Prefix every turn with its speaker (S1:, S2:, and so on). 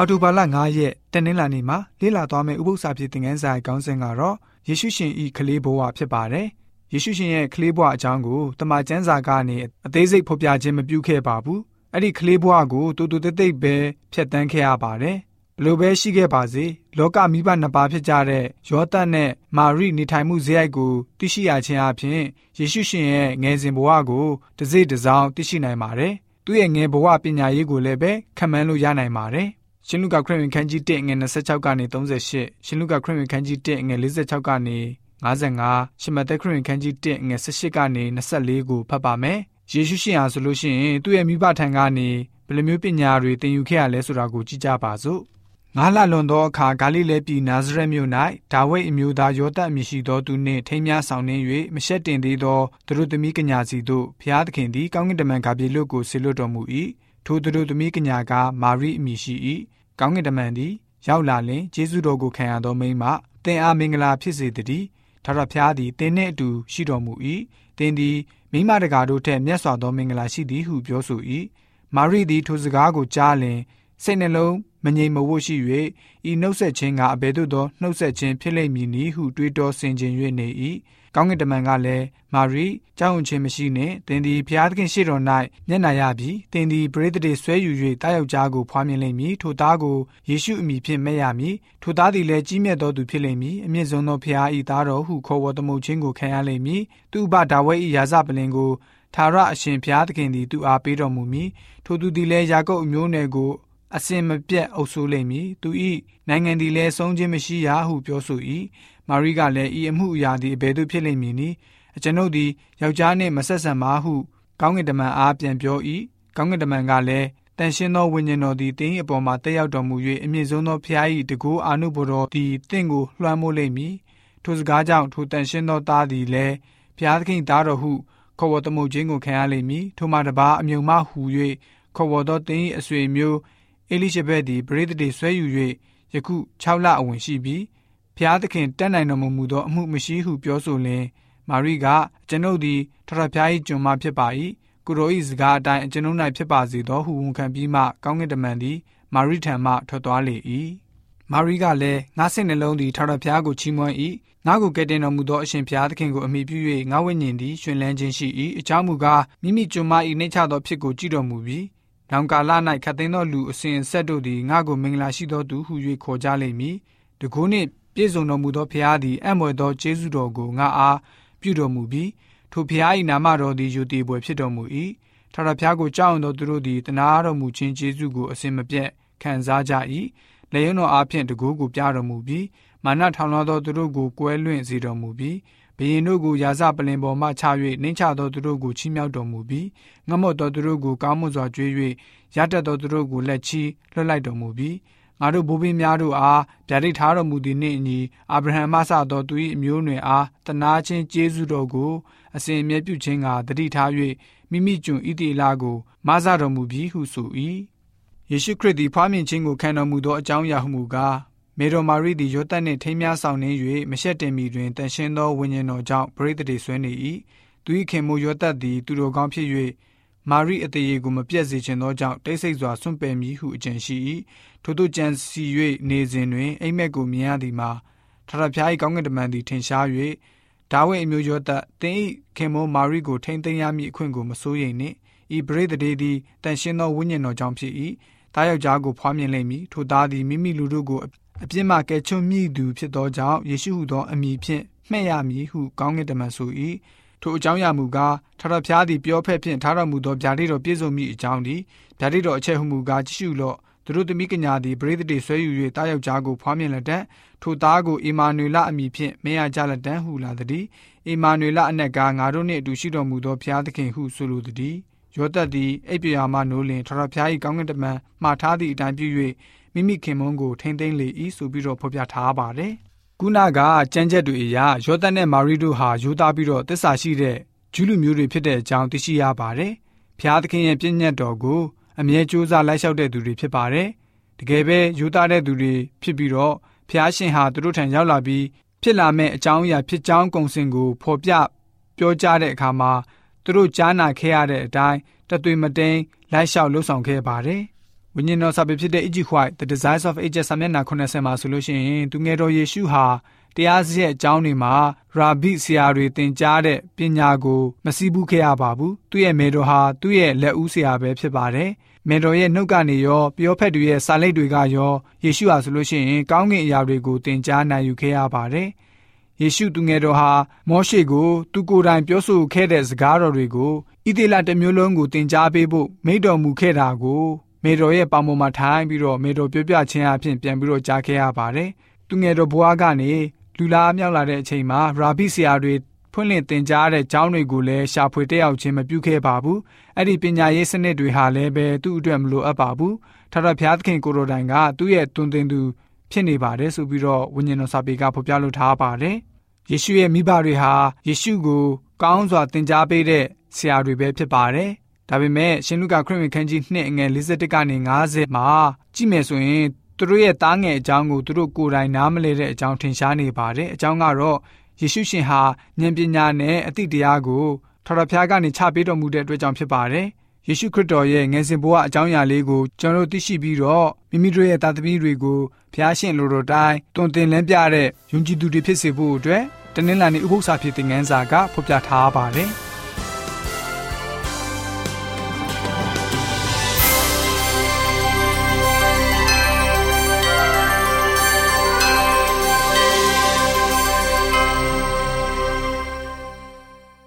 S1: အော်တိုဘာလ9ရက်တနင်္လာနေ့မှာလေ့လာသွားမယ့်ဥပုသ္စာဖြစ်သင်ခန်းစာခေါင်းစဉ်ကတော့ယေရှုရှင်ဤကလေးဘဝဖြစ်ပါတယ်။ယေရှုရှင်ရဲ့ကလေးဘဝအကြောင်းကိုတမန်ကျမ်းစာကနေအသေးစိတ်ဖော်ပြခြင်းမပြုခဲ့ပါဘူး။အဲ့ဒီကလေးဘဝကိုတူတူတိတ်တိတ်ပဲဖြတ်တန်းခဲ့ရပါတယ်။ဘလို့ပဲရှိခဲ့ပါစေလောကမိဘနှစ်ပါးဖြစ်ကြတဲ့ယောသတ်နဲ့မာရိနေထိုင်မှုဇယိုက်ကိုသိရှိရခြင်းအပြင်ယေရှုရှင်ရဲ့ငယ်စဉ်ဘဝကိုတစိတစောင်းသိရှိနိုင်ပါတယ်။သူ့ရဲ့ငယ်ဘဝပညာရေးကိုလည်းပဲခံမှန်းလို့ရနိုင်ပါတယ် ရှင်လုကာခရစ်ဝင်ခန်းကြီး1ငွေ26ကနေ38ရှင်လုကာခရစ်ဝင်ခန်းကြီး1ငွေ46ကနေ55ရှင်မသက်ခရစ်ဝင်ခန်းကြီး1ငွေ18ကနေ24ကိုဖတ်ပါမယ်ယေရှုရှင်ဟာဆိုလို့ရှိရင်သူ့ရဲ့မိဘထံကနေဘယ်လိုမျိုးပညာတွေသင်ယူခဲ့ရလဲဆိုတာကိုကြည့်ကြပါစို့ငါးလလွန်သောအခါဂါလိလဲပြည်နာဇရက်မြို့၌ဒါဝိဒ်အမျိုးသားယောသတ်အမည်ရှိသောသူနှင့်ထိမ်းများဆောင်နှင်း၍မရှက်တင်သေးသောသူတို့သမီးကညာစီတို့ဖျားသခင်သည်ကောင်းကင်တမန်ဂါပြေလုကိုဆေလွတ်တော်မူ၏ ထိုသူတို့သမီးကညာကမာရိအမည်ရှိ၏ကောင်းကင်တမန်သည်ရောက်လာလင်ဂျေဇုတော်ကိုခံရသောမိန်းမသင်အားမင်္ဂလာဖြစ်စေတည်းထာဝရဘုရားသည်သင်နှင့်အတူရှိတော်မူ၏သင်သည်မိမတကာတို့ထက်မြတ်စွာသောမင်္ဂလာရှိသည်ဟုပြောဆို၏မာရိသည်ထိုစကားကိုကြားလင်စိတ်နှလုံး မငြိမ်မဝှရှိ၍ဤနှုတ်ဆက်ခြင်းကအဘယ်သို့သောနှုတ်ဆက်ခြင်းဖြစ်လိမ့်မည်နည်းဟုတွေးတောဆင်ခြင်၍နေ၏ကောင်းကင်တမန်ကလည်းမာရိကြောက်ရွံ့ခြင်းမရှိနှင့်သင်သည်ဘုရားသခင်ရှေ့တော်၌မျက်နှာရပြီးသင်သည်ပရိသတ်တွေဆွဲယူ၍တားယောက်ျားကိုဖွားမြင်လိမ့်မည်ထိုသားကိုယေရှုအမည်ဖြင့်မဲ့ရမည်ထိုသားသည်လည်းကြီးမြတ်သောသူဖြစ်လိမ့်မည်အမြင့်ဆုံးသောဘုရား၏သားတော်ဟုခေါ်ဝေါ်သမုတ်ခြင်းကိုခံရလိမ့်မည်သူ့ဘဒါဝိဒ်၏ယာဇပလင်ကိုသာရအရှင်ဘုရားသခင်သည်သူအားပေးတော်မူမည်ထိုသူသည်လည်းယာကုပ်အမျိုးနယ်ကို အစင်မပြတ်အုပ်ဆိုးလိမ့်မည်သူ၏နိုင်ငံသည်လည်းဆုံးခြင်းမရှိရဟုပြောဆို၏မာရိကလည်းဤအမှုအရာသည်အဘယ်သို့ဖြစ်လိမ့်မည်နည်းအကျွန်ုပ်သည်ယောက်ျားနှင့်မဆက်ဆံပါဟုကောင်းကင်တမန်အားပြန်ပြော၏ကောင်းကင်တမန်ကလည်းတန်ရှင်းသောဝိညာဉ်တော်သည်တင်း၏အပေါ်မှာတက်ရောက်တော်မူ၍အမြင့်ဆုံးသောဖျား၏တကူအာနုဘော်တော်သည်တင့်ကိုလွှမ်းမိုးလိမ့်မည်ထိုစကားကြောင့်ထိုတန်ရှင်းသောသားသည်လည်းဖျားသခင်သားတော်ဟုခေါ်ဝေါ်သမုတ်ခြင်းကိုခံရလိမ့်မည်ထိုမှတပါအမြုံမဟူ၍ခေါ်ဝေါ်သောတင်း၏အဆွေမျိုး အေလိရှဘက်သည်ပရိသတ်တွေဆွဲယူ၍ယခု6လအဝင်ရှိပြီးဖျားသခင်တတ်နိုင်တော်မူသောအမှုမရှိဟုပြောဆိုလျင်မာရိကကျွန်ုပ်သည်ထထဖျား၏ကျွန်မဖြစ်ပါ၏ကိုရို၏စကားအတိုင်းကျွန်ုပ်၌ဖြစ်ပါစေသောဟုဝန်ခံပြီးမှကောင်းကင်တမန်သည်မာရိထံမှထွက်သွားလေ၏မာရိကလည်းငါစိတ်နှလုံးသည်ထထဖျားကိုချီးမွမ်း၏ငါကိုကယ်တင်တော်မူသောအရှင်ဘုရားသခင်ကိုအမိပြု၍ငါဝိညာဉ်သည်ရှင်လန်းခြင်းရှိ၏အကြောင်းမူကားမိမိကျွန်မ၏နှိမ့်ချသောဖြစ်ကိုကြည်တော်မူပြီး နောင်ကာလ၌ခတ်သိမ်းသောလူအစဉ်ဆက်တို့သည်ငါကိုမင်္ဂလာရှိသောသူဟု၍ခေါ်ကြလိမ့်မည်တကူနှင့်ပြည့်စုံတော်မူသောဖျားသည်အံ့မွေသောကျေးဇူးတော်ကိုငါအားပြုတော်မူပြီးထိုဖျား၏နာမတော်သည်ယူတည်ပွဲဖြစ်တော်မူ၏ထာဝရဘုရားကိုကြောက်ရွံ့သောသူတို့သည်တနာတော်မူခြင်းကျေးဇူးကိုအစဉ်မပြတ်ခံစားကြ၏လေယုံတော်အားဖြင့်တကူကိုပြတော်မူပြီးမာနထောင်လွှားသောသူတို့ကိုကွဲလွင့်စေတော်မူပြီး ဘရင်တို့ကိုရာဇပလင်ပေါ်မှချ၍နှိမ့်ချသောသူတို့ကိုချီးမြှောက်တော်မူပြီးငတ်မော့သောသူတို့ကိုကောင်းမွန်စွာကြွေး၍ရတတ်သောသူတို့ကိုလက်ချီလွှတ်လိုက်တော်မူပြီးငါတို့ဘိုးဘင်းများတို့အားဗျာဒိတ်ထားတော်မူသည်နှင့်အညီအာဗြဟံမှစသောသူ၏အမျိုးနွယ်အားတနာချင်းကျေးဇူးတော်ကိုအစဉ်အမြဲပြုခြင်းကတတိထား၍မိမိကျွန်ဣတိလာကိုမဆတော်မူပြီးဟုဆို၏ယေရှုခရစ်သည်ဖွားမြင်ခြင်းကိုခံတော်မူသောအကြောင်းအရာဟုမူကား မေတော်မာရိသည်ယောသတ်နှင့်ထိမ်းများဆောင်နှင်း၍မရှက်တင်မီတွင်တန်ရှင်းသောဝိညာဉ်တော်ကြောင့်ပရိသတ်တွေဆွဲနေ၏သူ၏ခင်မိုးယောသတ်သည်သူတော်ကောင်းဖြစ်၍မာရိအသေးကိုမပြတ်စေခြင်းသောကြောင့်တိတ်ဆိတ်စွာဆွန့်ပယ်မည်ဟုအကြံရှိ၏ထို့သောကြံစီ၍နေစဉ်တွင်အိမ်မက်ကိုမြင်ရသည်မှာထထဖျား၏ကောင်းကင်တမန်သည်ထင်ရှား၍ဒါဝိဒ်အမျိုးယောသတ်တင်း၏ခင်မိုးမာရိကိုထိမ့်သိမ်းရမည့်အခွင့်ကိုမစိုးရိမ်နှင့်ဤပရိသတ်တွေသည်တန်ရှင်းသောဝိညာဉ်တော်ကြောင့်ဖြစ်၏တားယောက်ျားကိုဖွားမြင်လိမ့်မည်ထိုသားသည်မိမိလူတို့ကို အပြစ်မှကယ်ချွတ်မိသူဖြစ်သောကြောင့်ယေရှုဟုသောအမည်ဖြင့်မှဲ့ရမည်ဟုကောင်းကင်တမန်ဆို၏ထိုအကြောင်းအရာမူကားထထဖျားသည်ပြောဖက်ဖြင့်ထားတော်မူသောဗျာဒိတ်တော်ပြည့်စုံမိအကြောင်းသည်ဗျာဒိတ်တော်အချက်ဟုမူကားကြည့်ရှုလော့သူတို့သမီးကညာသည်ပရိသတ်တွေဆွဲယူ၍တားယောက်ျားကိုဖွားမြင်လက်တံထိုသားကိုအီမာနွေလအမည်ဖြင့်မင်းရကြလက်တံဟုလာသည်အီမာနွေလအနက်ကငါတို့နှင့်အတူရှိတော်မူသောဘုရားသခင်ဟုဆိုလိုသည်ယောသတ်သည်အိပ်ပြာမှနိုးလင်ထထဖျား၏ကောင်းကင်တမန်မှားထားသည့်အတိုင်းပြု၍မိမိခင်မုန်းကိုထိမ့်သိမ်းလေ၏ဆိုပြီးတော့ဖော်ပြထားပါတယ်။ကုနာကကြမ်းချက်တွေအရာယောသတ်နဲ့မာရီတို့ဟာယူသားပြီးတော့တစ္ဆာရှိတဲ့ဂျူးလူမျိုးတွေဖြစ်တဲ့အကြောင်းသိရှိရပါတယ်။ဖျားသခင်ရဲ့ပြည့်ညတ်တော်ကိုအမြဲကြိုးစားလိုက်လျှောက်တဲ့သူတွေဖြစ်ပါတယ်။တကယ်ပဲယူသားတဲ့သူတွေဖြစ်ပြီးတော့ဖျားရှင်ဟာသူတို့ထံရောက်လာပြီးဖြစ်လာမဲ့အကြောင်းအရာဖြစ်ကြောင်းကုံစင်ကိုဖော်ပြပြောကြားတဲ့အခါမှာသူတို့ကြားနာခဲ့ရတဲ့အတိုင်းတသွေမတိန်လိုက်လျှောက်လှုပ်ဆောင်ခဲ့ပါတယ်။ ဝဝိညာဉ်တော်စာပေဖြစ်တဲ့ E.G. White The Desires of Ages စာမျက်နှာ80မှာဆိုလို့ရှိရင်သူငယ်တော်ယေရှုဟာတရားစရက်အကြောင်းတွေမှာရာဘိဆရာတွေသင်ကြားတဲ့ပညာကိုမစည်းဘူးခဲ့ရပါဘူးသူ့ရဲ့မေတော်ဟာသူ့ရဲ့လက်ဦးဆရာပဲဖြစ်ပါတယ်မေတော်ရဲ့နှုတ်ကနေရောပြောဖက်တွေရဲ့စာလိပ်တွေကရောယေရှုဟာဆိုလို့ရှိရင်ကောင်းကင်အရာတွေကိုသင်ကြားနိုင်ယူခဲ့ရပါတယ်ယေရှုသူငယ်တော်ဟာမောရှေကိုသူကိုယ်တိုင်ပြောဆိုခဲ့တဲ့စကားတော်တွေကိုဣသေလတမျိုးလုံးကိုသင်ကြားပေးဖို့မိန့်တော်မူခဲ့တာကို မေတော်ရဲ့ပေါင်ပေါ်မှာထိုင်ပြီးတော့မေတော်ပြောပြခြင်းအဖြစ်ပြန်ပြီးတော့ကြားခဲ့ရပါတယ်။သူငယ်တော်ဘွားကနေလူလားမြောက်လာတဲ့အချိန်မှာရာဘိဆရာတွေဖွင့်လှစ်သင်ကြားတဲ့ကျောင်းတွေကိုလည်းရှာဖွေတက်ရောက်ခြင်းမပြုခဲ့ပါဘူး။အဲ့ဒီပညာရေးစနစ်တွေဟာလည်းပဲသူ့အတွက်မလိုအပ်ပါဘူး။ထာဝရဘုရားသခင်ကိုရိုတိုင်ကသူ့ရဲ့တွင်တင်သူဖြစ်နေပါတယ်ဆိုပြီးတော့ဝိညာဉ်တော်စာပေကဖော်ပြလိုထားပါတယ်။ယေရှုရဲ့မိဘတွေဟာယေရှုကိုကောင်းစွာသင်ကြားပေးတဲ့ဆရာတွေပဲဖြစ်ပါတယ်။ ဒါပေမဲ့ရှင်လုကာခရစ်ဝင်ခန်းကြီး2အငယ်51ကနေ50မှာကြည့်မယ်ဆိုရင်သူတို့ရဲ့တားငယ်အကြောင်းကိုသူတို့ကိုယ်တိုင်နားမလည်တဲ့အကြောင်းထင်ရှားနေပါတယ်။အကြောင်းကတော့ယေရှုရှင်ဟာဉာဏ်ပညာနဲ့အသိတရားကိုထော်တော်ဖျားကနေချပေးတော်မူတဲ့အတွက်ကြောင့်ဖြစ်ပါတယ်။ယေရှုခရစ်တော်ရဲ့ငယ်စဉ်ဘဝအကြောင်းအရာလေးကိုကျွန်တော်တို့သိရှိပြီးတော့မိမိတို့ရဲ့တာသမီတွေကိုဖျားရှင်လိုတော်တိုင်းတွင်တင်လန်းပြတဲ့ယုံကြည်သူတွေဖြစ်စေဖို့အတွက်တနင်္လာနေ့ဥပုသ္စာဖြစ်တဲ့ငန်းစာကဖော်ပြထားပါတယ်။